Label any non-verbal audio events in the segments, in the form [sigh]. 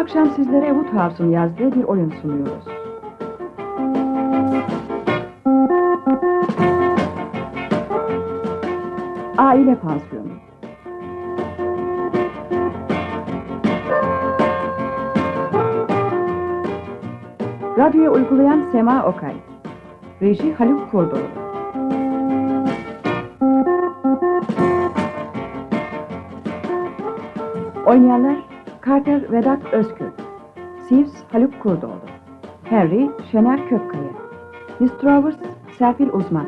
akşam sizlere Woodhouse'un yazdığı bir oyun sunuyoruz. Aile Pansiyonu. Radyoya uygulayan Sema Okay. Reji Haluk Kurdoğlu Oynayanlar Carter Vedat Özkök Sivs Haluk Kurdoğlu. Harry Şener Kökkaya. Miss Travers Serpil Uzman.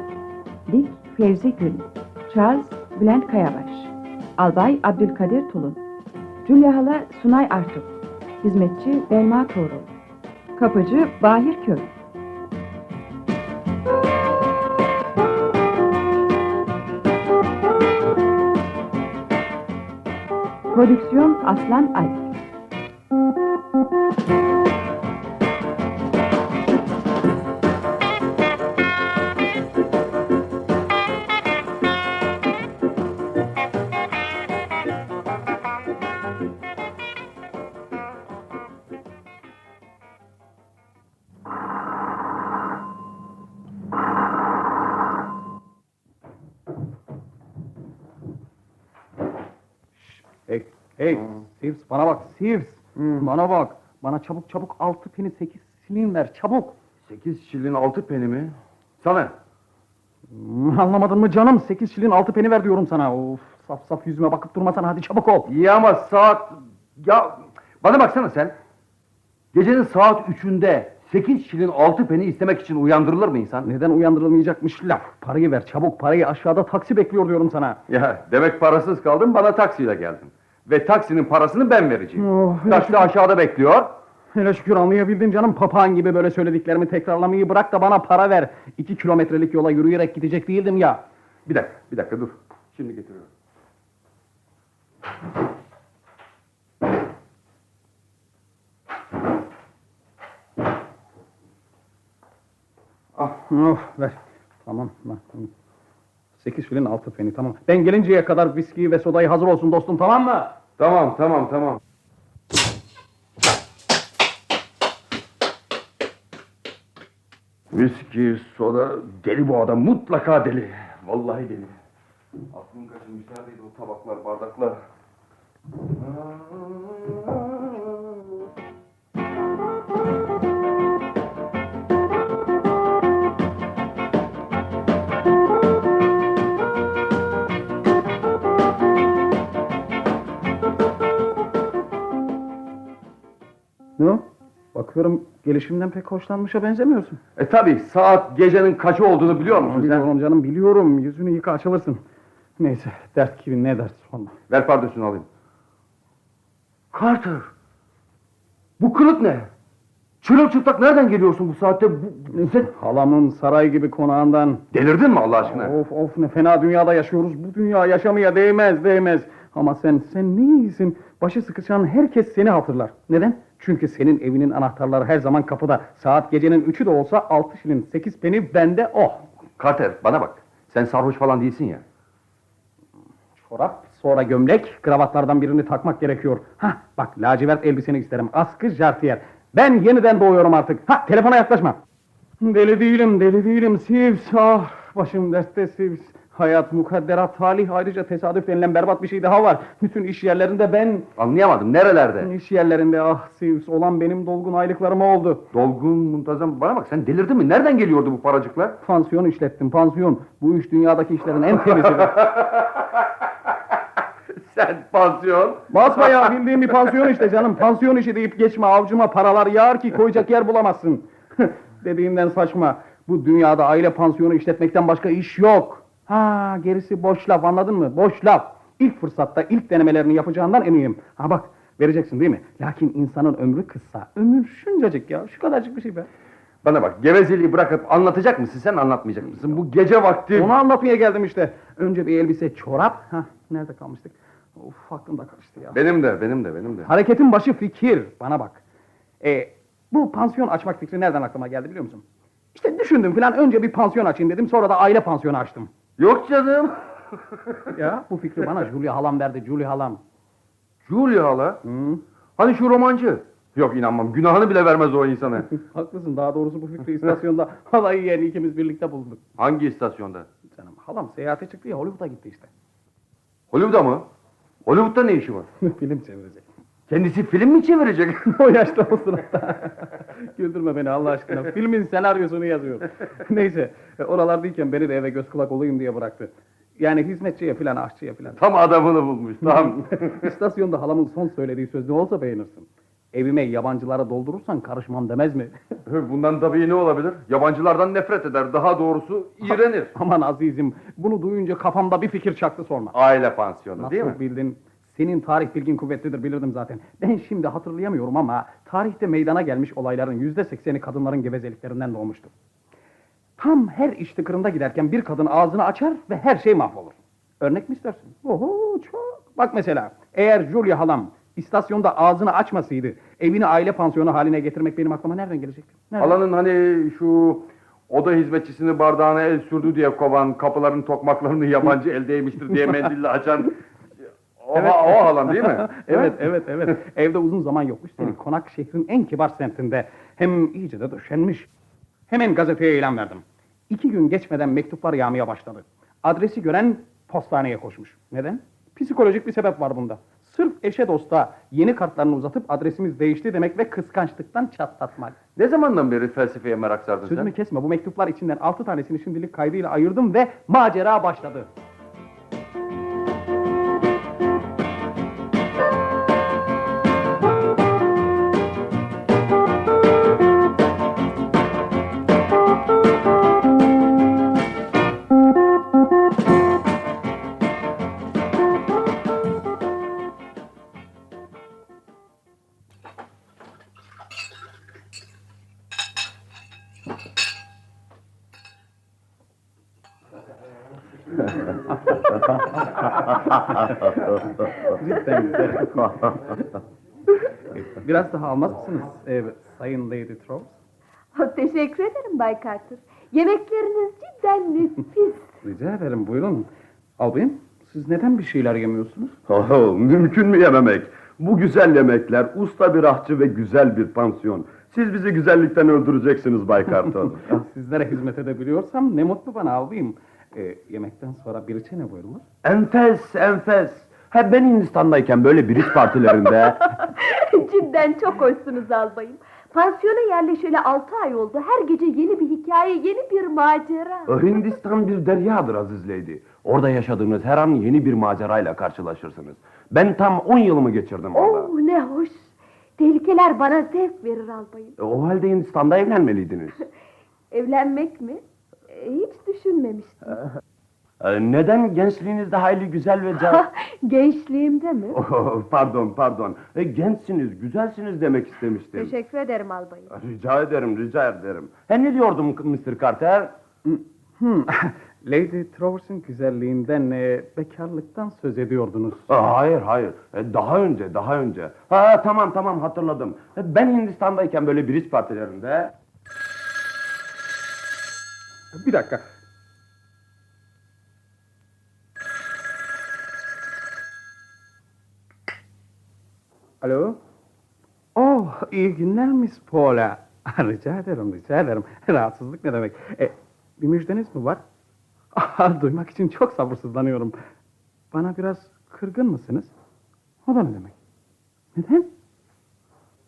Dick Fevzi Gül. Charles Bülent Kayabaş. Albay Abdülkadir Tulun. Julia Hala Sunay Artuk. Hizmetçi Belma Tuğrul. Kapıcı Bahir Kök Prodüksiyon Aslan Alp Bana bak. Bana çabuk çabuk altı peni sekiz silin ver, çabuk. Sekiz şilin altı peni mi? Sana. Hmm, Anlamadın mı canım? Sekiz şilin altı peni ver diyorum sana. Of, saf saf yüzüme bakıp durmasana hadi çabuk ol. İyi ama saat... Ya bana baksana sen. Gecenin saat üçünde sekiz şilin altı peni istemek için uyandırılır mı insan? Neden uyandırılmayacakmış laf? Parayı ver çabuk parayı aşağıda taksi bekliyor diyorum sana. Ya demek parasız kaldın bana taksiyle geldin. Ve taksinin parasını ben vereceğim. Oh, Taksi aşağıda bekliyor. Hele şükür anlayabildim canım. Papağan gibi böyle söylediklerimi tekrarlamayı bırak da bana para ver. İki kilometrelik yola yürüyerek gidecek değildim ya. Bir dakika, bir dakika dur. Şimdi getiriyorum. Of ver. Tamam. ver. Sekiz filin altı peni tamam. Ben gelinceye kadar viskiyi ve sodayı hazır olsun dostum tamam mı? Tamam, tamam, tamam. Viski, soda, deli bu adam, mutlaka deli. Vallahi deli. Aklım kaçırmış, neredeydi o tabaklar, bardaklar? Ne o? Bakıyorum gelişimden pek hoşlanmışa benzemiyorsun. E tabi, saat gecenin kaçı olduğunu biliyor musun sen? Biliyorum canım biliyorum. Yüzünü yıka açılırsın. Neyse dert gibi ne dert sonra. Ver pardesünü alayım. Carter! Bu kılık ne? Çırılçıplak nereden geliyorsun bu saatte? Bu, sen Halamın saray gibi konağından. delirdin mi Allah aşkına? Of of ne fena dünyada yaşıyoruz. Bu dünya yaşamaya değmez değmez. Ama sen sen ne iyisin. Başı sıkışan herkes seni hatırlar. Neden? Çünkü senin evinin anahtarları her zaman kapıda. Saat gecenin üçü de olsa altı şilin sekiz peni bende oh. Carter bana bak. Sen sarhoş falan değilsin ya. Çorap, sonra gömlek, kravatlardan birini takmak gerekiyor. Hah, bak lacivert elbiseni isterim. Askı jartiyer. Ben yeniden doğuyorum artık. Ha, telefona yaklaşma. Deli değilim, deli değilim. Sivs, ah, başım dertte Sivs. Hayat, mukadderat, talih, ayrıca tesadüf denilen berbat bir şey daha var. Bütün iş yerlerinde ben... Anlayamadım. Nerelerde? iş yerlerinde ah Sivs, olan benim dolgun aylıklarıma oldu. Dolgun, muntazam. Bana bak sen delirdin mi? Nereden geliyordu bu paracıklar? Pansiyon işlettim, pansiyon. Bu iş dünyadaki işlerin en temizidir. [laughs] sen pansiyon. Basbayağı bildiğim bir pansiyon işte canım. Pansiyon işi deyip geçme avcuma paralar yağar ki koyacak yer bulamazsın. [laughs] Dediğimden saçma. Bu dünyada aile pansiyonu işletmekten başka iş yok. Ha gerisi boş laf anladın mı? Boş laf. İlk fırsatta ilk denemelerini yapacağından eminim. Ha bak vereceksin değil mi? Lakin insanın ömrü kısa. Ömür şuncacık ya. Şu kadarcık bir şey be. Bana bak gevezeliği bırakıp anlatacak mısın sen anlatmayacak mısın? Bu gece vakti... Onu anlatmaya geldim işte. Önce bir elbise, çorap. Hah, nerede kalmıştık? Of aklım da karıştı ya. Benim de benim de benim de. Hareketin başı fikir. Bana bak. E, bu pansiyon açmak fikri nereden aklıma geldi biliyor musun? İşte düşündüm falan. Önce bir pansiyon açayım dedim. Sonra da aile pansiyonu açtım. Yok canım. [laughs] Ya bu fikri bana Julia halam verdi. Julia halam. Julia hala. Hı? Hani şu romancı. Yok inanmam. Günahını bile vermez o insana. [laughs] Haklısın. Daha doğrusu bu fikri istasyonda [laughs] halayı yeğeni ikimiz birlikte bulduk. Hangi istasyonda? Canım halam seyahate çıktı ya Hollywood'a gitti işte. Hollywood'a mı? Hollywood'da ne işi var? Film çevirecek. Kendisi film mi çevirecek? [laughs] o yaşta o sırada. [laughs] Güldürme beni Allah aşkına. Filmin senaryosunu yazıyor. [laughs] Neyse e, oralardayken beni de eve göz kulak olayım diye bıraktı. Yani hizmetçiye falan aşçıya falan. Tam adamını bulmuş. Tam. İstasyonda halamın son söylediği söz ne olsa beğenirsin. Evime yabancılara doldurursan karışmam demez mi? Bundan tabii ne olabilir? Yabancılardan nefret eder. Daha doğrusu iğrenir. Aman azizim bunu duyunca kafamda bir fikir çaktı sorma. Aile pansiyonu Nasıl değil mi? bildin? Senin tarih bilgin kuvvetlidir bilirdim zaten. Ben şimdi hatırlayamıyorum ama tarihte meydana gelmiş olayların yüzde sekseni kadınların gevezeliklerinden doğmuştu. Tam her iş tıkırında giderken bir kadın ağzını açar ve her şey mahvolur. Örnek mi istersin? Oho çok. Bak mesela eğer Julia halam istasyonda ağzını açmasaydı evini aile pansiyonu haline getirmek benim aklıma nereden gelecekti? Nereden? Halanın hani şu oda hizmetçisini bardağına el sürdü diye kovan, kapıların tokmaklarını yabancı el değmiştir diye mendille açan [laughs] Evet. o halan değil mi? [laughs] evet, evet, evet. [laughs] Evde uzun zaman yok. Üstelik konak şehrin en kibar semtinde. Hem iyice de döşenmiş. Hemen gazeteye ilan verdim. İki gün geçmeden mektuplar yağmaya başladı. Adresi gören postaneye koşmuş. Neden? Psikolojik bir sebep var bunda. Sırf eşe dosta yeni kartlarını uzatıp adresimiz değişti demek ve kıskançlıktan çatlatmak. Ne zamandan beri felsefeye merak sardın Sözümü sen? kesme. Bu mektuplar içinden altı tanesini şimdilik kaydıyla ayırdım ve macera başladı. Güzel. Biraz daha almaz mısınız e, Sayın Lady Trolls? Teşekkür ederim Bay Carter. Yemekleriniz cidden nefis. Rica ederim buyurun. Albayım siz neden bir şeyler yemiyorsunuz? Oho, mümkün mü yememek? Bu güzel yemekler, usta bir ahçı ve güzel bir pansiyon. Siz bizi güzellikten öldüreceksiniz Bay Kartal. [laughs] Ah, Sizlere hizmet edebiliyorsam ne mutlu bana albayım. E, yemekten sonra bir içe ne buyurulur? enfes, enfes. Ha ben Hindistan'dayken böyle biriç partilerinde... [laughs] cidden çok hoşsunuz albayım. Pansiyona yerleşeli altı ay oldu. Her gece yeni bir hikaye, yeni bir macera. Hindistan bir deryadır Aziz Lady. Orada yaşadığınız her an yeni bir macerayla karşılaşırsınız. Ben tam 10 yılımı geçirdim orada. Oh ne hoş. Tehlikeler bana zevk verir albayım. O halde Hindistan'da evlenmeliydiniz. [laughs] Evlenmek mi? E, Hiç düşünmemiştim. Ee, Neden gençliğinizde hayli güzel ve can... [laughs] Gençliğimde mi? [laughs] Oh, pardon, pardon. E, gençsiniz, güzelsiniz demek istemiştim. Teşekkür ederim albayım. Rica ederim, rica ederim. He ne diyordum Mr. Carter? Hmm. [laughs] Lady Trowers'ın güzelliğinden, e, bekarlıktan söz ediyordunuz. Aa, hayır, hayır. E, daha önce, daha önce. Ha, tamam, tamam hatırladım. E, ben Hindistan'dayken böyle biriç partilerinde... Bir dakika. Alo? Oh, iyi günler Miss Paula. [laughs] rica ederim, rica ederim. [laughs] Rahatsızlık ne demek? E, bir müjdeniz mi var? Ah, duymak için çok sabırsızlanıyorum. Bana biraz kırgın mısınız? O da ne demek? Neden?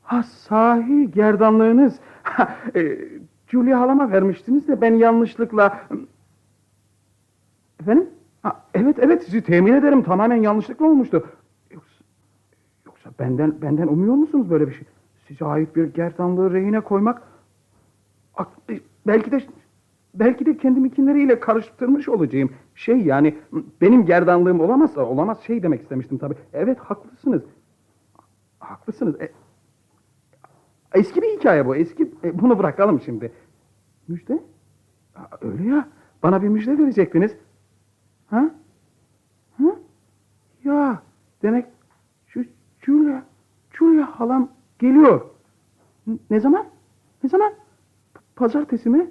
Ha sahi gerdanlığınız. Ha, [laughs] e, Julia halama vermiştiniz de ben yanlışlıkla... Efendim? Ha, evet evet sizi temin ederim tamamen yanlışlıkla olmuştu. Yoksa, yoksa benden benden umuyor musunuz böyle bir şey? Size ait bir gerdanlığı rehine koymak... Ak- e, Belki de belki de kendiminkileriyle karıştırmış olacağım. Şey yani benim gerdanlığım olamazsa olamaz şey demek istemiştim tabii. Evet haklısınız. Haklısınız. E, Eski bir hikaye bu. Eski e, bunu bırakalım şimdi. Müjde? Öyle ya. Bana bir müjde verecektiniz. Ha? Ha? Ya demek şu Julia, Julia halam geliyor. Ne zaman? Ne zaman? P- Pazartesi mi?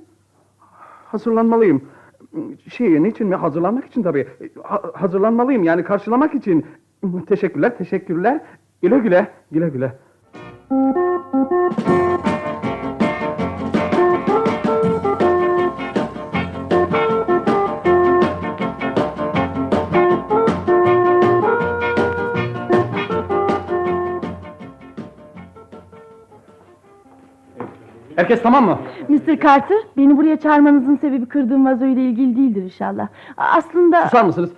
Hazırlanmalıyım. Şey, niçin mi? Hazırlanmak için tabii. Ha- hazırlanmalıyım yani karşılamak için. Teşekkürler, teşekkürler. Güle güle, güle güle. Herkes tamam mı? Mr. Carter, beni buraya çağırmanızın sebebi kırdığım vazoyla ilgili değildir inşallah. Aslında... Susar mısınız?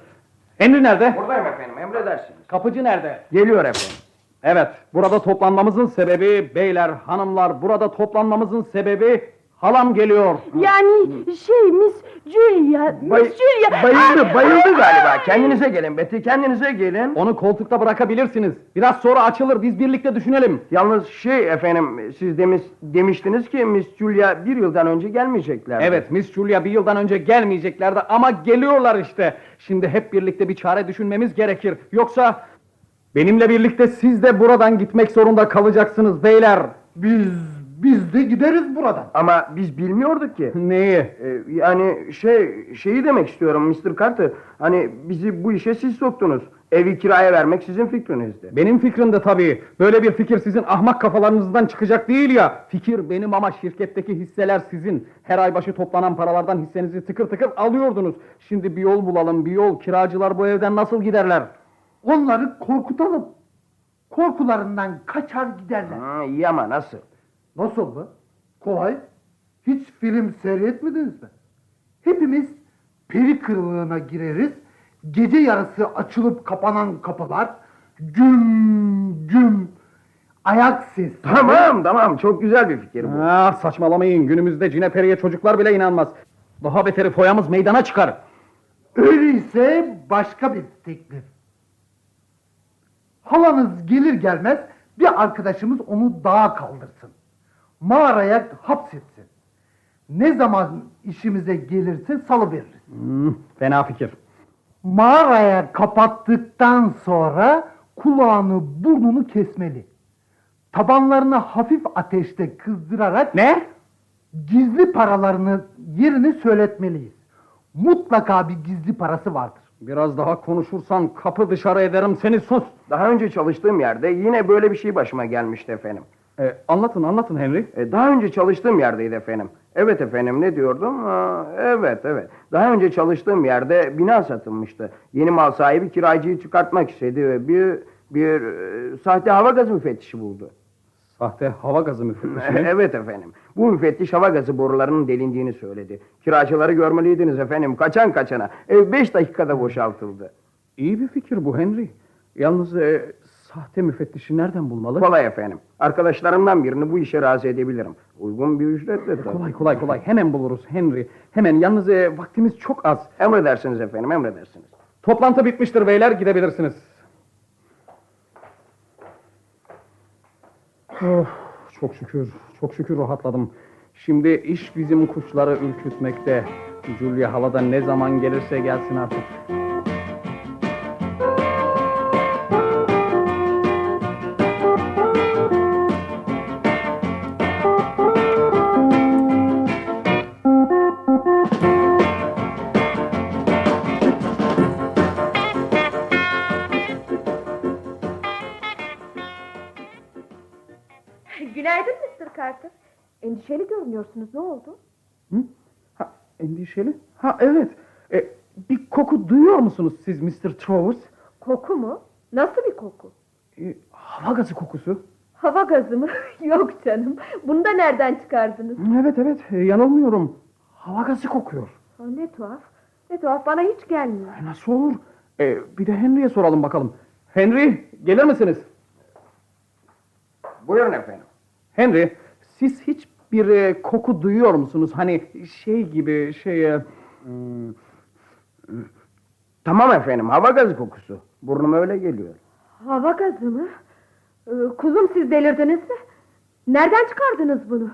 Henry nerede? Buradayım efendim emredersiniz. Kapıcı nerede? Geliyor efendim. Evet, burada toplanmamızın sebebi beyler, hanımlar, burada toplanmamızın sebebi halam geliyor. Yani şey Miss Julia, Miss Julia... bayıldı, Ay, bayıldı ay, galiba. Kendinize gelin Betty, kendinize gelin. Onu koltukta bırakabilirsiniz. Biraz sonra açılır, biz birlikte düşünelim. Yalnız şey efendim, siz demiş, demiştiniz ki Miss Julia bir yıldan önce gelmeyecekler. Evet, Miss Julia bir yıldan önce gelmeyeceklerdi ama geliyorlar işte. Şimdi hep birlikte bir çare düşünmemiz gerekir. Yoksa benimle birlikte siz de buradan gitmek zorunda kalacaksınız beyler. Biz biz de gideriz buradan. Ama biz bilmiyorduk ki. [laughs] Neyi? Ee, yani şey şeyi demek istiyorum Mr. Carter. Hani bizi bu işe siz soktunuz. Evi kiraya vermek sizin fikrinizdi. Benim fikrim de tabii. Böyle bir fikir sizin ahmak kafalarınızdan çıkacak değil ya. Fikir benim ama şirketteki hisseler sizin. Her ay başı toplanan paralardan hissenizi tıkır tıkır alıyordunuz. Şimdi bir yol bulalım, bir yol. Kiracılar bu evden nasıl giderler? Onları korkutalım. Korkularından kaçar giderler. Ha, iyi ama nasıl? Nasıl mı? Kolay. Hiç film seyretmediniz mi? Hepimiz peri kırığına gireriz. Gece yarısı açılıp kapanan kapılar. Güm güm. Ayak sesi. Tamam tamam çok güzel bir fikir bu. Ah saçmalamayın. Günümüzde cineperiye çocuklar bile inanmaz. Daha beteri foyamız meydana çıkar. Öyleyse başka bir teklif. Halanız gelir gelmez bir arkadaşımız onu dağa kaldırsın. Mağaraya hapsetsin. Ne zaman işimize gelirse salıveririz. Hmm, fena fikir. Mağaraya kapattıktan sonra kulağını burnunu kesmeli. Tabanlarını hafif ateşte kızdırarak Ne? gizli paralarını yerini söyletmeliyiz. Mutlaka bir gizli parası vardır. Biraz daha konuşursan kapı dışarı ederim seni sus. Daha önce çalıştığım yerde yine böyle bir şey başıma gelmişti efendim. Ee, anlatın anlatın Henry. E, daha önce çalıştığım yerdeydi efendim. Evet efendim ne diyordum? Ha, evet evet. Daha önce çalıştığım yerde bina satılmıştı. Yeni mal sahibi kiracıyı çıkartmak istedi ve bir bir e, sahte hava gazı müfettişi buldu. Sahte hava gazı müfettişi. mi? [laughs] evet efendim. Bu müfettiş hava gazı borularının delindiğini söyledi. Kiracıları görmeliydiniz efendim. Kaçan kaçana. Ev beş dakikada boşaltıldı. İyi bir fikir bu Henry. Yalnız e, sahte müfettişi nereden bulmalı? Kolay efendim. Arkadaşlarımdan birini bu işe razı edebilirim. Uygun bir ücretle tabii. Kolay kolay kolay. Hemen buluruz Henry. Hemen. Yalnız e, vaktimiz çok az. Emredersiniz efendim emredersiniz. Toplantı bitmiştir beyler. Gidebilirsiniz. Oh, çok şükür. Çok şükür rahatladım. Şimdi iş bizim kuşları ürkütmekte. Julia hala da ne zaman gelirse gelsin artık. Endişeli? Ha evet. E, bir koku duyuyor musunuz siz Mr. Travers? Koku mu? Nasıl bir koku? E, hava gazı kokusu. Hava gazı mı? [laughs] Yok canım. Bunu da nereden çıkardınız? Evet evet e, yanılmıyorum. Hava gazı kokuyor. Ha, ne tuhaf. Ne tuhaf bana hiç gelmiyor. E, Nasıl olur? E, bir de Henry'e soralım bakalım. Henry gelir misiniz? Buyurun efendim. Henry siz hiç bir e, koku duyuyor musunuz? Hani şey gibi şey... e, Tamam efendim hava gazı kokusu. Burnuma öyle geliyor. Hava gazı mı? Ee, kuzum siz delirdiniz mi? Nereden çıkardınız bunu?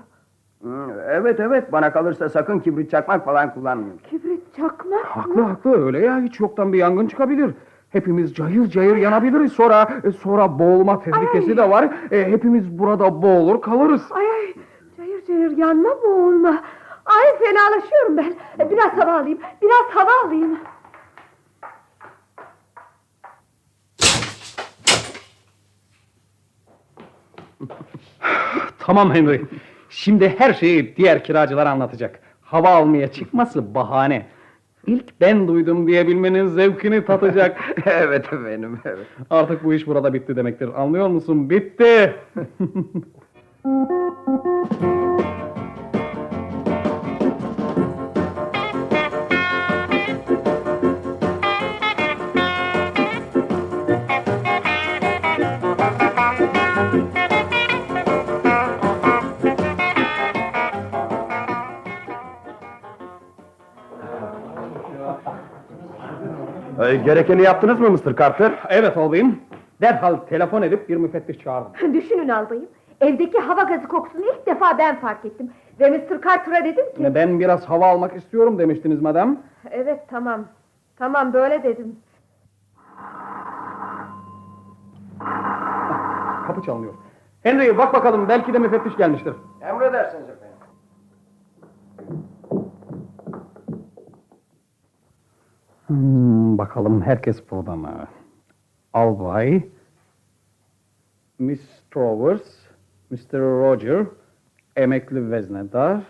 Evet evet bana kalırsa sakın kibrit çakmak falan kullanmayın. Kibrit çakmak Haklı mı? haklı öyle ya hiç yoktan bir yangın çıkabilir. Hepimiz cayır cayır yanabiliriz sonra e, sonra boğulma tehlikesi Ay. de var. E, hepimiz burada boğulur kalırız. Ay ay yanma boğulma. Ay fenalaşıyorum ben. Biraz hava alayım. Biraz hava alayım. [laughs] Tamam Henry. Şimdi her şeyi diğer kiracılara anlatacak. Hava almaya çıkması bahane. İlk ben duydum diyebilmenin zevkini tatacak. [laughs] evet efendim evet. Artık bu iş burada bitti demektir. Anlıyor musun? Bitti. [laughs] Ee, gerekeni yaptınız mı Mr. Carter? evet olayım. Derhal telefon edip bir müfettiş çağırdım. Düşünün albayım. Evdeki hava gazı kokusunu ilk defa ben fark ettim. Ve Mr. Carter'a dedim ki... Ben biraz hava almak istiyorum demiştiniz madem. Evet tamam. Tamam böyle dedim. Kapı çalınıyor. Henry bak bakalım belki de müfettiş gelmiştir. Emredersiniz efendim. Hmm, bakalım herkes burada mı? Albay, Miss Travers, Mr. Roger, emekli veznedar,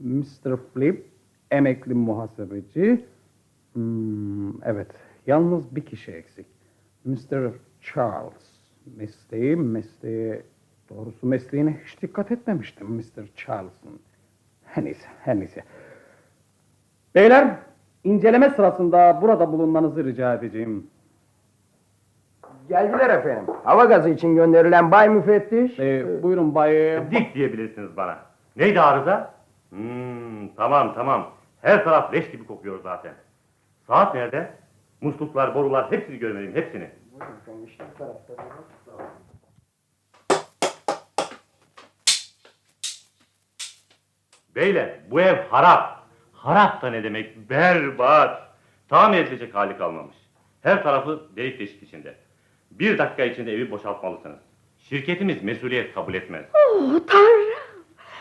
Mr. Flip, emekli muhasebeci. Hmm, evet, yalnız bir kişi eksik. Mr. Charles. Mesleği, mesleği... Doğrusu mesleğine hiç dikkat etmemiştim Mr. Charles'ın. Her neyse, her neyse. Beyler, inceleme sırasında burada bulunmanızı rica edeceğim. Geldiler efendim. Hava gazı için gönderilen bay müfettiş. Ee, buyurun Bay... Dik diyebilirsiniz bana. Neydi arıza? Hmm, tamam tamam. Her taraf leş gibi kokuyor zaten. Saat nerede? Musluklar, borular hepsini görmeliyim, hepsini. Beyler, bu ev harap. Harap da ne demek? Berbat. Tamir edilecek hali kalmamış. Her tarafı delik deşik içinde. Bir dakika içinde evi boşaltmalısınız. Şirketimiz mesuliyet kabul etmez. Oh tanrım.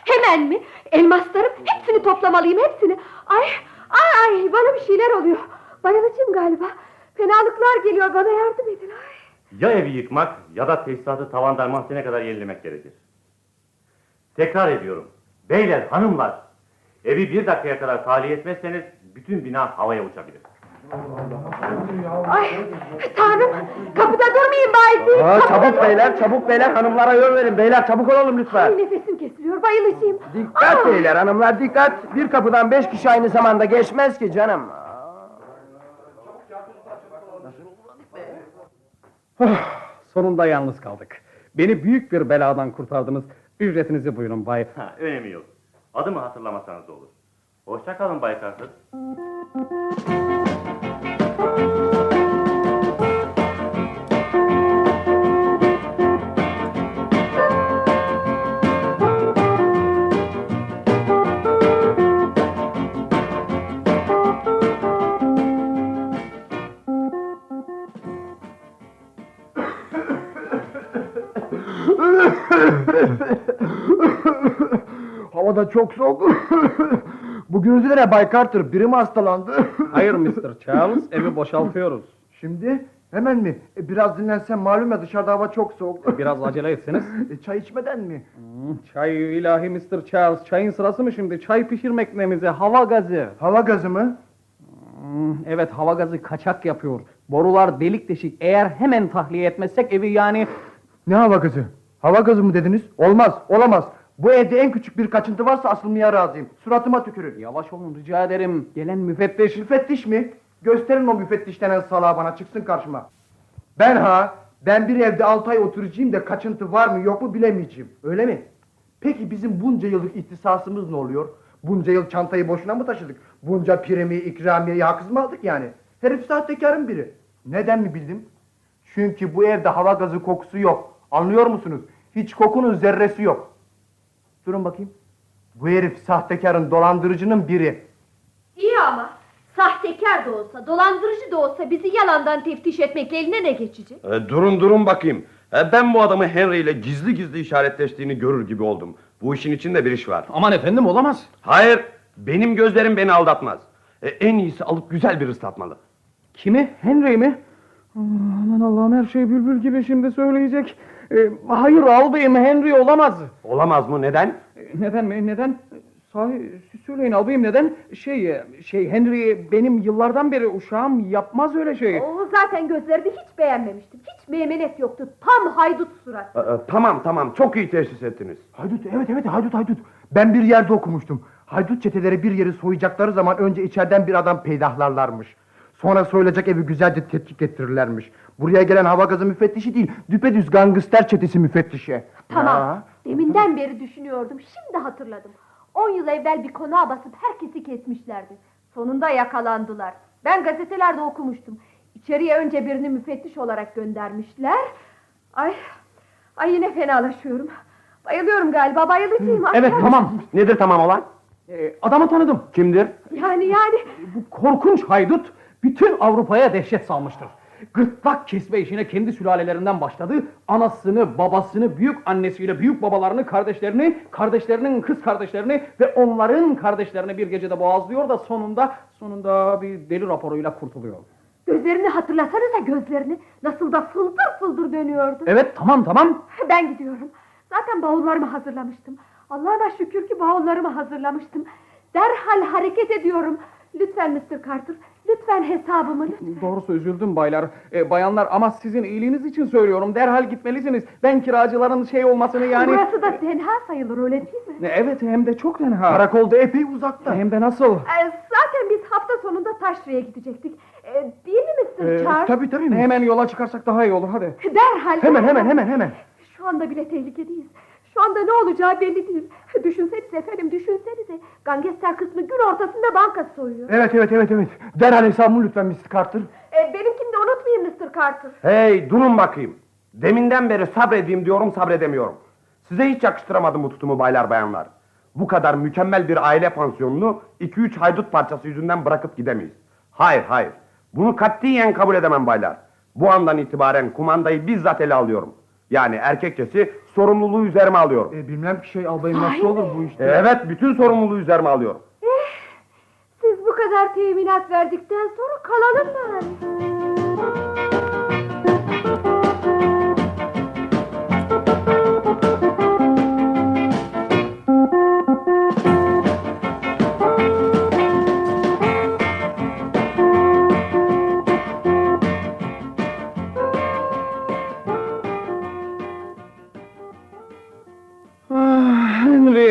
Hemen mi? Elmaslarım hepsini toplamalıyım hepsini. Ay ay ay bana bir şeyler oluyor. Bayılacağım galiba. Fenalıklar geliyor bana yardım edin. Ay. Ya evi yıkmak ya da tesisatı tavandan mahzene kadar yenilemek gerekir. Tekrar ediyorum. Beyler, hanımlar. Evi bir dakikaya kadar tahliye etmezseniz bütün bina havaya uçabilir. Ay tanrım kapıda durmayın Bay Aa, çabuk beyler, çabuk beyler hanımlara yol verin. Beyler çabuk olalım Ay, lütfen. nefesim kesiliyor bayılacağım. Dikkat Aa! beyler hanımlar dikkat. Bir kapıdan beş kişi aynı zamanda geçmez ki canım. Sonunda yalnız kaldık. Beni büyük bir beladan kurtardınız. Ücretinizi buyurun Bay. Ha, önemi yok. Adımı hatırlamasanız olur. Hoşça kalın Bay Carter. Havada çok soğuk. [laughs] Bu gürültü ne Bay Carter? Biri mi hastalandı? [laughs] Hayır Mr. Charles, evi boşaltıyoruz. Şimdi hemen mi? E, biraz dinlensen malum ya dışarıda hava çok soğuk. Biraz acele etseniz. [laughs] E, çay içmeden mi? Hmm, Çay ilahi Mr. Charles, çayın sırası mı şimdi? Çay pişirmek nemize, hava gazı. Hava gazı mı? Hmm, evet hava gazı kaçak yapıyor. Borular delik deşik. Eğer hemen tahliye etmezsek evi yani... Ne hava gazı? Hava gazı mı dediniz? Olmaz, olamaz. Bu evde en küçük bir kaçıntı varsa asılmaya razıyım. Suratıma tükürün. Yavaş olun rica ederim. Gelen müfettiş. Müfettiş mi? Gösterin o müfettiş denen salağı bana çıksın karşıma. Ben ha, ben bir evde altı ay oturacağım da kaçıntı var mı yok mu bilemeyeceğim. Öyle mi? Peki bizim bunca yıllık ihtisasımız ne oluyor? Bunca yıl çantayı boşuna mı taşıdık? Bunca primi, ikramiyeyi haksız mı aldık yani? Herif sahtekarın biri. Neden mi bildim? Çünkü bu evde hava gazı kokusu yok. Anlıyor musunuz? Hiç kokunun zerresi yok. Durun bakayım. Bu herif sahtekarın dolandırıcının biri. İyi ama sahtekar da olsa, dolandırıcı da olsa bizi yalandan teftiş etmekle eline ne geçecek? E, durun durun bakayım. E, ben bu adamı Henry ile gizli gizli işaretleştiğini görür gibi oldum. Bu işin içinde bir iş var. Aman efendim olamaz. Hayır, benim gözlerim beni aldatmaz. E, en iyisi alıp güzel bir ıslatmalı. Kimi? Henry mi? Aman Allah'ım her şey bülbül gibi şimdi söyleyecek. Ee, hayır albayım Henry olamaz. Olamaz mı? Neden? Ee, Neden mi? Neden? Ee, Sahi siz söyleyin albayım neden? Şey e, şey Henry benim yıllardan beri uşağım yapmaz öyle şey. O zaten gözlerini hiç beğenmemiştim. Hiç meymenet yoktu. Tam haydut surat. E, e, tamam tamam, çok iyi teşhis ettiniz. Haydut evet evet haydut haydut. Ben bir yerde okumuştum. Haydut çeteleri bir yeri soyacakları zaman önce içeriden bir adam peydahlarlarmış. Sonra soyulacak evi güzelce tetkik ettirirlermiş. Buraya gelen hava gazı müfettişi değil, düpedüz gangster çetesi müfettişi. Tamam. Ya. Deminden beri düşünüyordum. Şimdi hatırladım. On yıl evvel bir konağa basıp herkesi kesmişlerdi. Sonunda yakalandılar. Ben gazetelerde okumuştum. İçeriye önce birini müfettiş olarak göndermişler. Ay, ay yine fenalaşıyorum. Bayılıyorum galiba, bayılacağım. Ay, Evet tamam. Nedir tamam olan? Ee, adamı tanıdım. Kimdir? Yani yani. Bu korkunç haydut bütün Avrupa'ya dehşet salmıştır. Gırtlak kesme işine kendi sülalelerinden başladı. Anasını, babasını, büyük annesiyle büyük babalarını, kardeşlerini, kardeşlerinin kız kardeşlerini ve onların kardeşlerini bir gecede boğazlıyor da sonunda sonunda bir deli raporuyla kurtuluyor. Gözlerini hatırlasanıza gözlerini. Nasıl da fıldır fıldır dönüyordu. Evet tamam tamam. Ben gidiyorum. Zaten bavullarımı hazırlamıştım. Allah'a şükür ki bavullarımı hazırlamıştım. Derhal hareket ediyorum. Lütfen Mr. Carter, lütfen hesabımı lütfen. Doğrusu üzüldüm baylar, e, bayanlar ama sizin iyiliğiniz için söylüyorum. Derhal gitmelisiniz. Ben kiracıların şey olmasını yani... Burası da tenha sayılır öyle değil mi? E, Evet hem de çok tenha. Karakolda epey uzakta. Hem de nasıl? Ee, zaten biz hafta sonunda Taşra'ya gidecektik. Ee, değil mi Mr. Ee, Charles? Tabii tabii. Hemen yola çıkarsak daha iyi olur hadi. Derhal. Hemen hemen hemen hemen. Şu anda bile tehlikedeyiz. Şu anda ne olacağı belli değil. Düşünsenize efendim, düşünsenize. Gangster kısmı gün ortasında banka soyuyor. Evet evet evet evet. Derhal hesabımı lütfen Mr. Carter. Ee, benimkini de unutmayın Mr. Carter. Hey durun bakayım. Deminden beri sabredeyim diyorum sabredemiyorum. Size hiç yakıştıramadım bu tutumu baylar bayanlar. Bu kadar mükemmel bir aile pansiyonunu 2-3 haydut parçası yüzünden bırakıp gidemeyiz. Hayır hayır. Bunu katiyen kabul edemem baylar. Bu andan itibaren kumandayı bizzat ele alıyorum. Yani erkekçesi sorumluluğu üzerime alıyorum. E, bilmem ki şey albayım Sahi nasıl olur bu işte. Evet bütün sorumluluğu üzerime alıyorum. Siz bu kadar teminat verdikten sonra kalalım bari.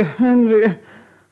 Henry, Henry.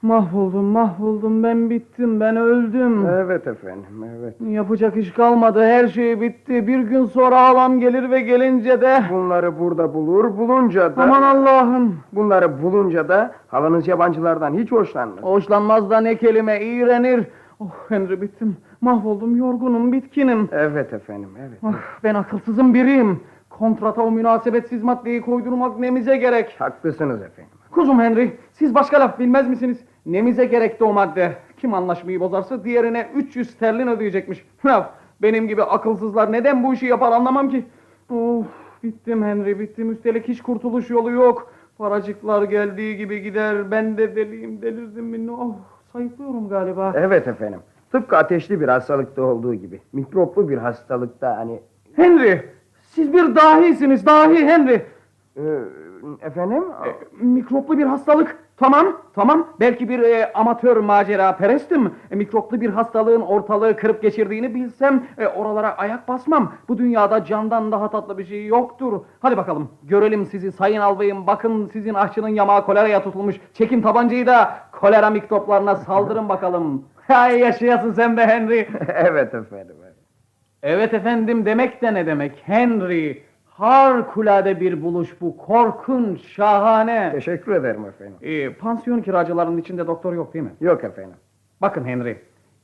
Mahvoldum, mahvoldum. Ben bittim, ben öldüm. Evet efendim, evet. Yapacak iş kalmadı, her şey bitti. Bir gün sonra halam gelir ve gelince de... Bunları burada bulur, bulunca da... Aman Allah'ım. Bunları bulunca da havanız yabancılardan hiç hoşlanmaz. Hoşlanmaz da ne kelime, iğrenir. Oh Henry bittim. Mahvoldum, yorgunum, bitkinim. Evet efendim, evet. Ah, ben akılsızın biriyim. Kontrata o münasebetsiz maddeyi koydurmak nemize gerek. Haklısınız efendim. Kuzum Henry, siz başka laf bilmez misiniz? Nemize gerekti o madde. Kim anlaşmayı bozarsa diğerine 300 sterlin ödeyecekmiş. Laf, benim gibi akılsızlar neden bu işi yapar anlamam ki. Of, bittim Henry, bittim. Üstelik hiç kurtuluş yolu yok. Paracıklar geldiği gibi gider. Ben de deliyim, delirdim mi? Oh, sayıklıyorum galiba. Evet efendim. Tıpkı ateşli bir hastalıkta olduğu gibi. Mikroplu bir hastalıkta hani... Henry, siz bir dahisiniz, dahi Henry. e, efendim? E, mikroplu bir hastalık. Tamam, tamam. Belki bir e, amatör macera perestim. E, mikroplu bir hastalığın ortalığı kırıp geçirdiğini bilsem e, oralara ayak basmam. Bu dünyada candan daha tatlı bir şey yoktur. Hadi bakalım görelim sizi sayın albayım. Bakın sizin aşçının yamağı koleraya tutulmuş. Çekin tabancayı da kolera mikroplarına saldırın bakalım. Hay yaşayasın sen be Henry. [laughs] evet efendim. evet. Evet efendim demek de ne demek? Henry. Harikulade bir buluş bu. Korkunç, şahane. Teşekkür ederim efendim. Ee, pansiyon kiracılarının içinde doktor yok değil mi? Yok efendim. Bakın Henry,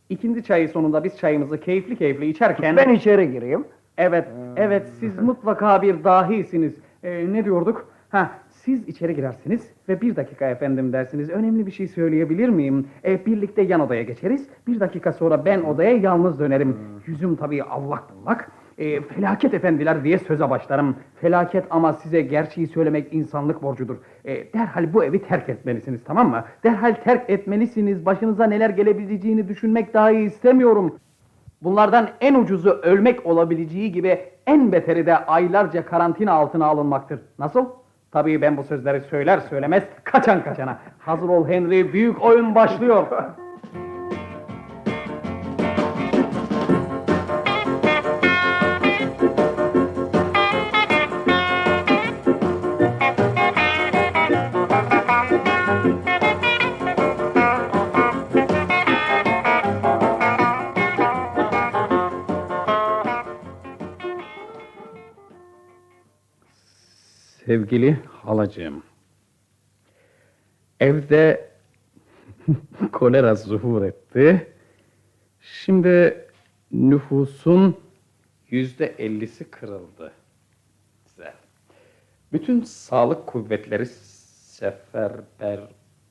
ikindi çayı sonunda biz çayımızı keyifli keyifli içerken... Ben içeri gireyim. Evet, evet siz mutlaka bir dahisiniz. Ee, ne diyorduk? Ha, siz içeri girersiniz ve bir dakika efendim dersiniz. Önemli bir şey söyleyebilir miyim? E, birlikte yan odaya geçeriz. Bir dakika sonra ben odaya yalnız dönerim. Yüzüm tabii allak bullak. E, felaket efendiler diye söze başlarım. Felaket ama size gerçeği söylemek insanlık borcudur. E, derhal bu evi terk etmelisiniz tamam mı? Derhal terk etmelisiniz. Başınıza neler gelebileceğini düşünmek dahi istemiyorum. Bunlardan en ucuzu ölmek olabileceği gibi en beteri de aylarca karantina altına alınmaktır. Nasıl? Tabii ben bu sözleri söyler söylemez kaçan kaçana. Hazır ol Henry, büyük oyun başlıyor. Sevgili halacığım, evde [laughs] kolera zuhur etti. Şimdi nüfusun yüzde ellisi kırıldı. Güzel. Bütün sağlık kuvvetleri seferber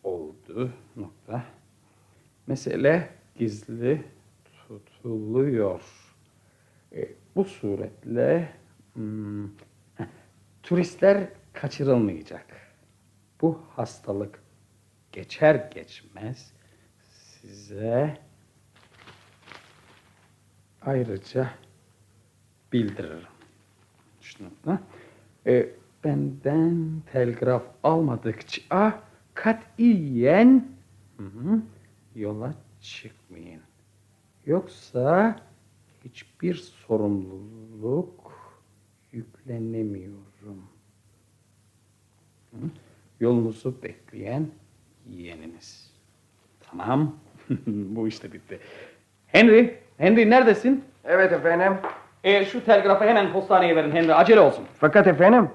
oldu. Nokta. Mesele gizli tutuluyor. E, bu suretle hmm, turistler kaçırılmayacak. Bu hastalık geçer geçmez size ayrıca bildiririm. Şunu. E, benden telgraf almadıkça katiyen hı hı, yola çıkmayın. Yoksa hiçbir sorumluluk yüklenemiyorum. Hı? Yolunuzu bekleyen yeğeniniz. Tamam. [laughs] Bu işte bitti. Henry, Henry neredesin? Evet efendim. E, şu telgrafı hemen postaneye verin Henry. Acele olsun. Fakat efendim,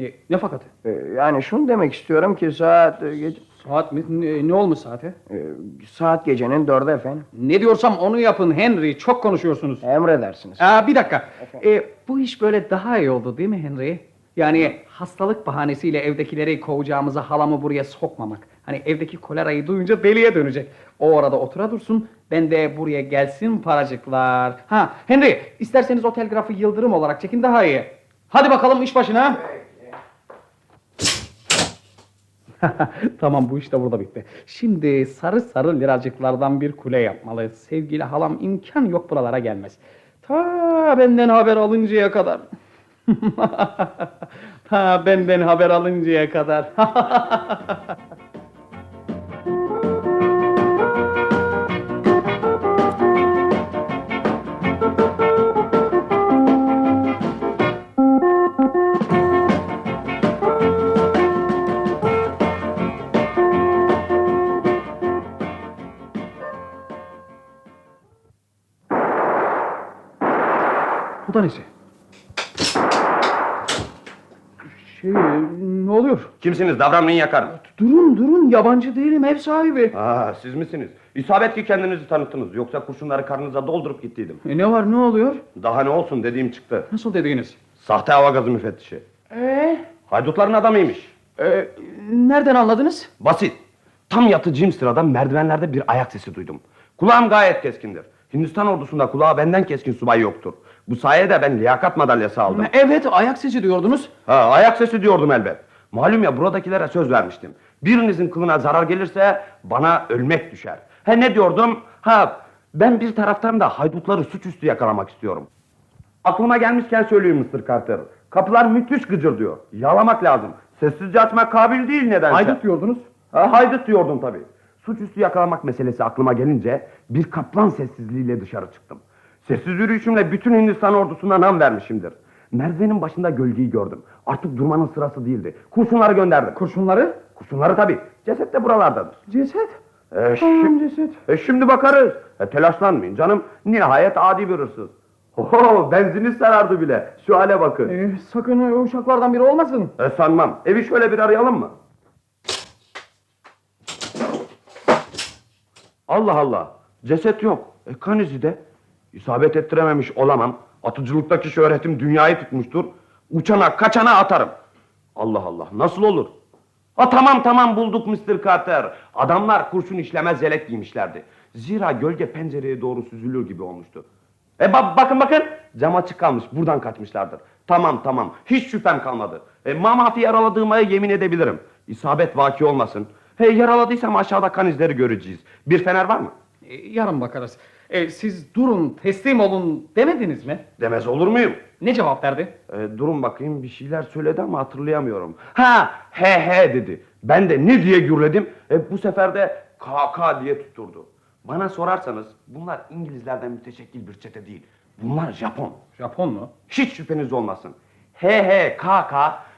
E, ne fakatı? e, yani şunu demek istiyorum ki saat e, gece, Saat mi? Ne, ne olmuş saate? e, saat gecenin dörde efendim. Ne diyorsam onu yapın Henry. Çok konuşuyorsunuz. Emredersiniz. Aa, bir dakika. E, bu iş böyle daha iyi oldu değil mi Henry? Yani hastalık bahanesiyle evdekileri kovacağımıza halamı buraya sokmamak. Hani evdeki kolerayı duyunca deliye dönecek. O orada otura dursun. Ben de buraya gelsin paracıklar. Ha Henry isterseniz o telgrafı yıldırım olarak çekin daha iyi. Hadi bakalım iş başına. [laughs] tamam bu iş de burada bitti. Şimdi sarı sarı liracıklardan bir kule yapmalı. Sevgili halam imkan yok buralara gelmez. Ta benden haber alıncaya kadar. [laughs] Ta benden haber alıncaya kadar. [laughs] Bu da nesi? Şey, ne oluyor? Kimsiniz? Davranmayın yakarım. Durun durun yabancı değilim ev sahibi. Aa, siz misiniz? İsabet ki kendinizi tanıttınız. Yoksa kurşunları karnınıza doldurup gittiydim. E, ne var ne oluyor? Daha ne olsun dediğim çıktı. Nasıl dediğiniz? Sahte hava gazı müfettişi. Ee, Haydutların adamıymış. e, nereden anladınız? Basit. Tam yatıcıyım sırada merdivenlerde bir ayak sesi duydum. Kulağım gayet keskindir. Hindistan ordusunda kulağı benden keskin subay yoktur. Bu sayede ben liyakat madalyası aldım. Evet ayak sesi diyordunuz. Ha, ayak sesi diyordum elbet. Malum ya buradakilere söz vermiştim. Birinizin kılına zarar gelirse bana ölmek düşer. He ne diyordum? Ha ben bir taraftan da haydutları suçüstü yakalamak istiyorum. Aklıma gelmişken söyleyeyim Mr. Carter. Kapılar müthiş gıcır diyor. Yalamak lazım. Sessizce açmak kabil değil nedense. Haydut diyordunuz. Ha, haydut diyordum tabii. Suçüstü yakalamak meselesi aklıma gelince bir kaplan sessizliğiyle dışarı çıktım. Sessiz yürüyüşümle bütün Hindistan ordusuna nam vermişimdir. Merdivenin başında gölgeyi gördüm. Artık durmanın sırası değildi. Kurşunları gönderdim. Kurşunları? Kurşunları tabii. Ceset de buralardadır. Ceset. E, Tamam ceset. e, şimdi bakarız. E, telaşlanmayın canım. Nihayet adi bir hırsız. Oho benzini sarardı bile. Şu hale bakın. E, sakın uşaklardan biri olmasın. E, sanmam. Evi şöyle bir arayalım mı? Allah Allah. Ceset yok. E, kan izi de. İsabet ettirememiş olamam. Atıcılıktaki şöhretim dünyayı tutmuştur. Uçana kaçana atarım. Allah Allah. Nasıl olur? Ha tamam tamam bulduk Mr. Carter. Adamlar kurşun işlemez yelek giymişlerdi. Zira gölge pencereye doğru süzülür gibi olmuştu. E ba- bakın bakın cam açık kalmış buradan kaçmışlardır. Tamam tamam hiç şüphem kalmadı. E, mamafi yaraladığıma yemin edebilirim. İsabet vaki olmasın. He yaraladıysam aşağıda kan izleri göreceğiz. Bir fener var mı? E, yarın bakarız. E, siz durun, teslim olun demediniz mi? Demez olur muyum? Ne cevap verdi? E, durun bakayım bir şeyler söyledi ama hatırlayamıyorum. Ha he he dedi. Ben de ne diye gürledim. E, bu sefer de KK diye tutturdu. Bana sorarsanız bunlar İngilizlerden müteşekkil bir çete değil. Bunlar Japon. Japon mu? Hiç şüpheniz olmasın. He he KK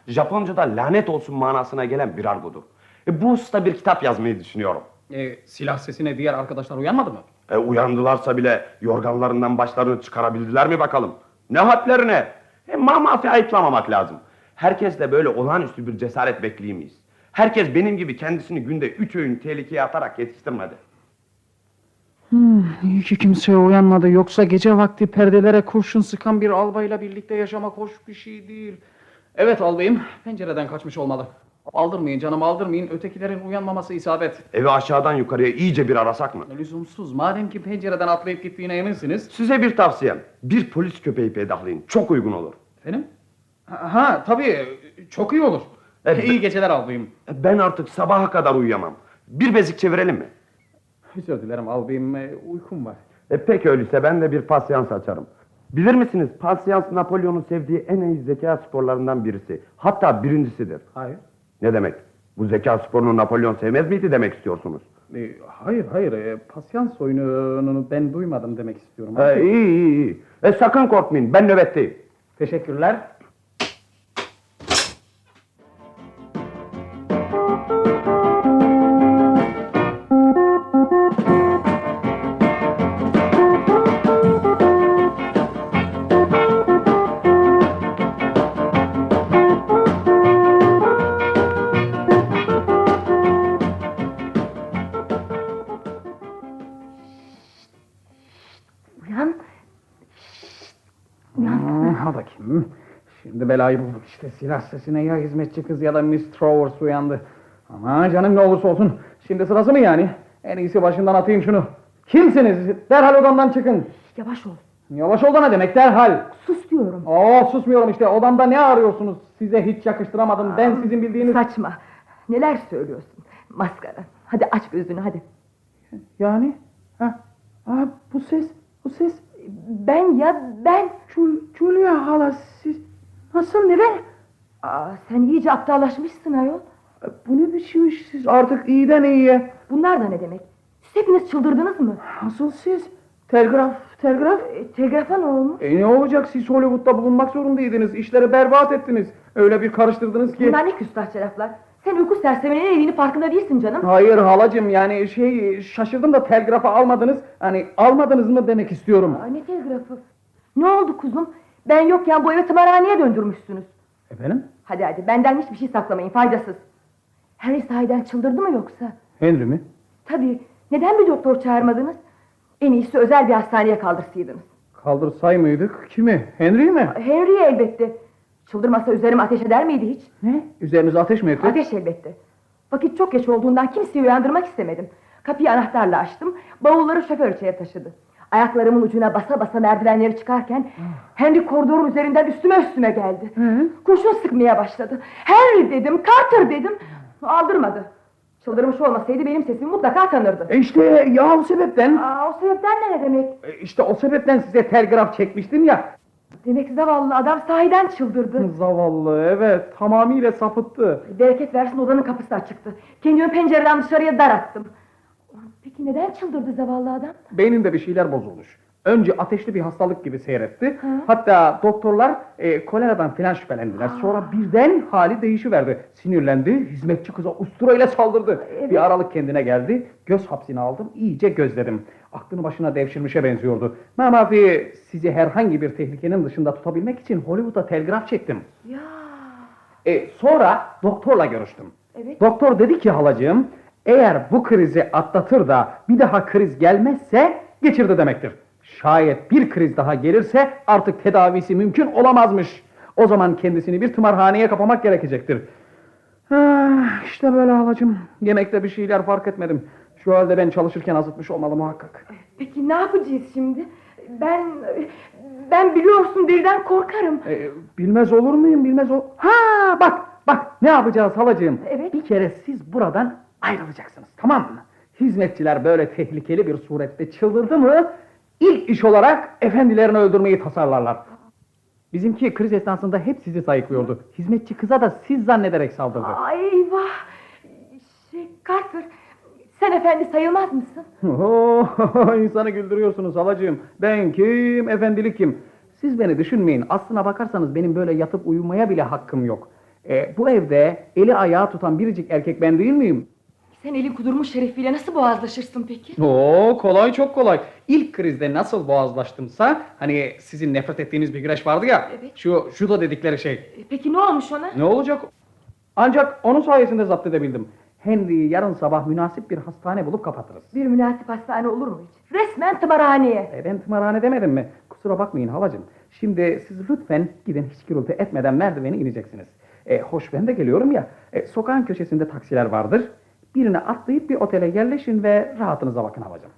Japonca'da lanet olsun manasına gelen bir argodur. E, bu usta bir kitap yazmayı düşünüyorum. E, silah sesine diğer arkadaşlar uyanmadı mı? E, uyandılarsa bile yorganlarından başlarını çıkarabildiler mi bakalım? Ne hadlerine? E, mamafi ayıplamamak lazım. Herkes de böyle olağanüstü bir cesaret bekleyemeyiz. Herkes benim gibi kendisini günde üç öğün tehlikeye atarak yetiştirmedi. İyi ki kimse uyanmadı. Yoksa gece vakti perdelere kurşun sıkan bir albayla birlikte yaşamak hoş bir şey değil. Evet albayım, pencereden kaçmış olmalı. Aldırmayın canım aldırmayın. Ötekilerin uyanmaması isabet. Evi aşağıdan yukarıya iyice bir arasak mı? Lüzumsuz. Madem ki pencereden atlayıp gittiğine eminsiniz. Size bir tavsiyem. Bir polis köpeği peydahlayın. Çok uygun olur. Efendim? Ha, ha tabii. Çok iyi olur. Evet. İyi geceler albayım. E, Ben artık sabaha kadar uyuyamam. Bir bezik çevirelim mi? Özür dilerim albayım. e, Uykum var. E peki öyleyse ben de bir pasyans açarım. Bilir misiniz pasyans Napolyon'un sevdiği en iyi zeka sporlarından birisi. Hatta birincisidir. Hayır. Ne demek? Bu zeka sporunu Napolyon sevmez miydi demek istiyorsunuz? E, hayır hayır. E, pasyans oyununu ben duymadım demek istiyorum. E, iyi iyi iyi. E, sakın korkmayın ben nöbetteyim. Teşekkürler. Belayı bulduk işte. Silah sesine ya hizmetçi kız ya da Miss Travers uyandı. Ama canım ne olursa olsun. Şimdi sırası mı yani? En iyisi başından atayım şunu. Kimsiniz? Derhal odamdan çıkın. Yavaş ol. Yavaş ol da ne demek derhal. Sus diyorum. Oo susmuyorum işte. Odamda ne arıyorsunuz? Size hiç yakıştıramadım. Ben sizin bildiğiniz... Saçma. Neler söylüyorsun? Maskara. Hadi aç gözünü hadi. Yani? Ha? Aa, bu ses, bu ses. Ben ya ben. Jul Julia hala siz nasıl neden? Aa, sen iyice aptallaşmışsın ayol. Bu ne biçim siz artık iyiden iyiye. Bunlar da ne demek? Siz hepiniz çıldırdınız mı? Nasıl siz? Telgraf, telgraf. E, telgrafa ne olmuş? E ne olacak siz Hollywood'da bulunmak zorundaydınız. İşleri berbat ettiniz. Öyle bir karıştırdınız ki. Bunlar ne küstahça laflar. Sen uyku serseminin evini farkında değilsin canım. Hayır halacım yani şey şaşırdım da telgrafı almadınız. Hani almadınız mı demek istiyorum. Aa, ne telgrafı? Ne oldu kuzum? Ben yokken bu evi tımarhaneye döndürmüşsünüz. Efendim? Hadi hadi benden hiçbir şey saklamayın faydasız. Henry sahiden çıldırdı mı yoksa? Henry mi? Tabii. Neden bir doktor çağırmadınız? En iyisi özel bir hastaneye kaldırsaydınız. Kaldırsay mıydık? Kimi? Henry mi? Henry'e elbette. Çıldırmasa üzerime ateş eder miydi hiç? Ne? Üzerinize ateş mi etti? Ateş elbette. Vakit çok geç olduğundan kimseyi uyandırmak istemedim. Kapıyı anahtarla açtım. Bavulları şoför içeri taşıdı. Ayaklarımın ucuna basa basa merdivenleri çıkarken Henry koridorun üzerinden üstüme üstüme geldi. Kurşun sıkmaya başladı. Henry dedim, Carter dedim. Aldırmadı. Çıldırmış olmasaydı benim sesimi mutlaka tanırdı. E işte ya o sebepten. Aa, o sebepten ne demek? E işte o sebepten size telgraf çekmiştim ya. Demek zavallı adam sahiden çıldırdı. Zavallı evet tamamıyla sapıttı. Bereket versin odanın kapısı açıktı. Kendimi pencereden dışarıya dar attım. Peki neden çıldırdı zavallı adam? Beyninde bir şeyler bozulmuş. Önce ateşli bir hastalık gibi seyretti. Ha. Hatta doktorlar e, koleradan filan şüphelendiler. Sonra birden hali değişiverdi. Sinirlendi, hizmetçi kıza usturayla saldırdı. Evet. Bir aralık kendine geldi. Göz hapsini aldım, iyice gözledim. Aklını başına devşirmişe benziyordu. Mamafi sizi herhangi bir tehlikenin dışında tutabilmek için Hollywood'a telgraf çektim. Ya E, sonra doktorla görüştüm. evet. Doktor dedi ki halacığım, eğer bu krizi atlatır da bir daha kriz gelmezse geçirdi demektir. Şayet bir kriz daha gelirse artık tedavisi mümkün olamazmış. O zaman kendisini bir tımarhaneye kapamak gerekecektir. Ah, işte böyle halacığım. Yemekte bir şeyler fark etmedim. Şu halde ben çalışırken azıtmış olmalı muhakkak. Peki ne yapacağız şimdi? Ben ben biliyorsun birden korkarım. Ee, bilmez olur muyum bilmez ol... Ha bak bak ne yapacağız halacığım? Evet. Bir kere siz buradan ayrılacaksınız tamam mı? Hizmetçiler böyle tehlikeli bir surette çıldırdı mı... ...ilk iş olarak efendilerini öldürmeyi tasarlarlar. Bizimki kriz esnasında hep sizi sayıklıyordu. Hizmetçi kıza da siz zannederek saldırdı. Ay eyvah. Şey Carter sen efendi sayılmaz mısın? Oo, [laughs] insanı güldürüyorsunuz halacığım. Ben kim, efendilik kim? Siz beni düşünmeyin. Aslına bakarsanız benim böyle yatıp uyumaya bile hakkım yok. E, bu evde eli ayağı tutan biricik erkek ben değil miyim? Sen elin kudurmuş şerefiyle nasıl boğazlaşırsın peki? Oo kolay çok kolay. İlk krizde nasıl boğazlaştımsa hani sizin nefret ettiğiniz bir güreş vardı ya. Evet. Şu judo dedikleri şey. E, Peki ne olmuş ona? Ne olacak? Ancak onun sayesinde zapt edebildim. Henry'i yarın sabah münasip bir hastane bulup kapatırız. Bir münasip hastane olur mu hiç? Resmen tımarhaneye. E, ben tımarhane demedim mi? Kusura bakmayın halacığım. Şimdi siz lütfen gidin hiç gürültü etmeden merdiveni ineceksiniz. E, hoş ben de geliyorum ya. E, sokağın köşesinde taksiler vardır. Birine atlayıp bir otele yerleşin ve rahatınıza bakın halacığım.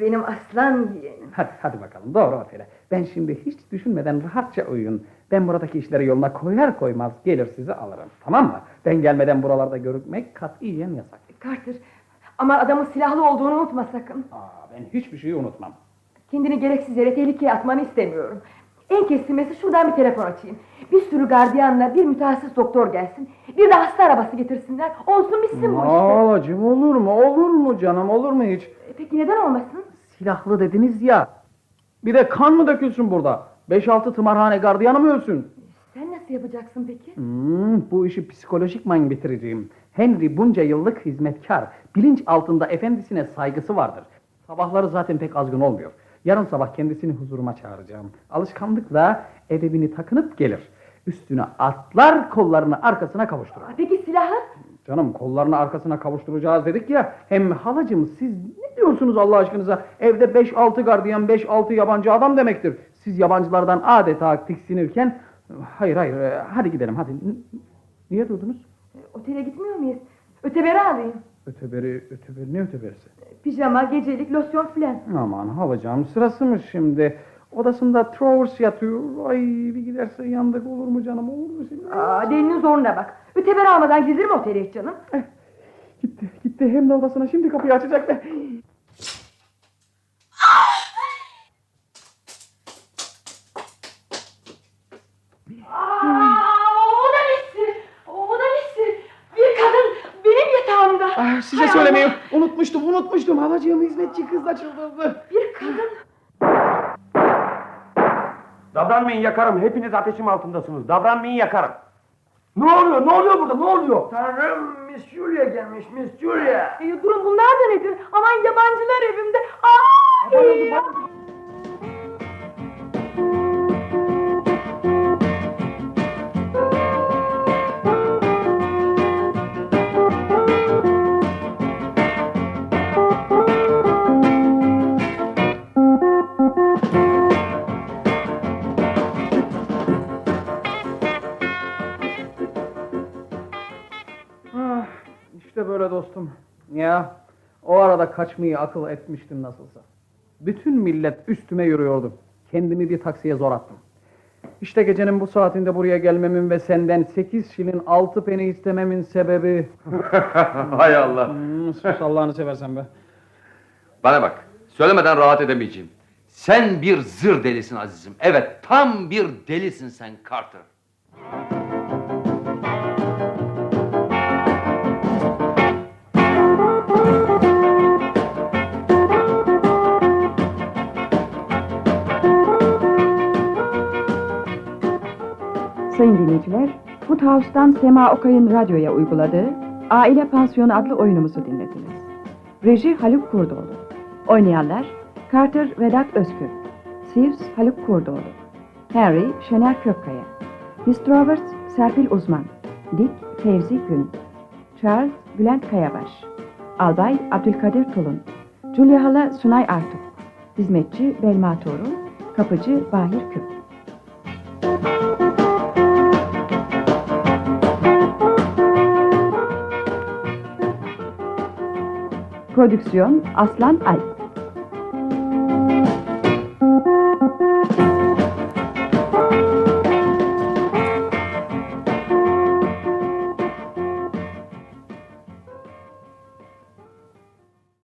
Benim aslan yeğenim. Hadi, hadi bakalım doğru otele. Ben şimdi hiç düşünmeden rahatça uyuyun. Ben buradaki işleri yoluna koyar koymaz gelir sizi alırım. Tamam mı? Ben gelmeden buralarda görükmek katiyen yasak. Carter ama adamın silahlı olduğunu unutma sakın. Aa, ben hiçbir şeyi unutmam. Kendini gereksiz yere tehlikeye atmanı istemiyorum. En kesilmesi şuradan bir telefon açayım. Bir sürü gardiyanla bir mütehassıs doktor gelsin. Bir de hasta arabası getirsinler. Olsun bitsin bu işte. Halacığım olur mu? Olur mu canım? Olur mu hiç? E, Peki neden olmasın? Silahlı dediniz ya. Bir de kan mı dökülsün burada? 5-6 tımarhane gardiyanı mı ölsün? Sen nasıl yapacaksın peki? Hmm, bu işi psikolojikman bitireceğim. Henry bunca yıllık hizmetkar. Bilinç altında efendisine saygısı vardır. Sabahları zaten pek azgın olmuyor. Yarın sabah kendisini huzuruma çağıracağım. Alışkanlıkla edebini takınıp gelir. Üstüne atlar kollarını arkasına kavuşturur. Aa, Peki silahı? Canım kollarını arkasına kavuşturacağız dedik ya. Hem halacığım siz ne diyorsunuz Allah aşkınıza? Evde 5-6 gardiyan 5-6 yabancı adam demektir. Siz yabancılardan adeta tiksinirken... Hayır hayır e, hadi gidelim hadi. Niye durdunuz? E, Otele gitmiyor muyuz? Öteberi alayım. Öteberi, öteberi ne öteberisi? Pijama, gecelik, losyon filan. Aman halacığım sırası mı şimdi? Odasında Travers yatıyor. Ay bir giderse yandık olur mu canım olur mu şimdi? Aa, delinin zoruna bak. Öteberi almadan gelir mi otele hiç canım? Gitti gitti hem de odasına şimdi kapıyı açacak be. Aa, o da nesi? O da nesi? Bir kadın benim yatağımda. Ah, size Hay söylemeyi Allah. Unutmuştum. Halacığım hizmetçi kız da çıldırdı. Bir kadın. Davranmayın yakarım. Hepiniz ateşim altındasınız. Davranmayın yakarım. Ne oluyor? Ne oluyor burada? Ne oluyor? Tanrım Miss Julia gelmiş Miss Julia. E, durun bunlar da nedir? Aman yabancılar evimde. Aa! Ah, Ya o arada kaçmayı akıl etmiştim nasılsa. Bütün millet üstüme yürüyordu. Kendimi bir taksiye zor attım. İşte gecenin bu saatinde buraya gelmemin ve senden sekiz şilin altı peni istememin sebebi... [laughs] Hay Allah. Hmm, sus Allah'ını seversen be. Bana bak. Söylemeden rahat edemeyeceğim. Sen bir zır delisin azizim. Evet, tam bir delisin sen Carter. Sayın dinleyiciler, Footouse'dan Sema Okay'ın radyoya uyguladığı Aile Pansiyonu adlı oyunumuzu dinlediniz. Reji Haluk Kurdoğlu. Oynayanlar Carter Vedat Özkür, Sivs Haluk Kurdoğlu, Harry Şener Kökkaya, Miss Travers Serpil Uzman, Dick Fevzi Gün, Charles Bülent Kayabaş, Albay Abdülkadir Tulun, Julia Hala Sunay Artuk, Hizmetçi Belma Torun, Kapıcı Bahir Kök. Prodüksiyon Aslan Alp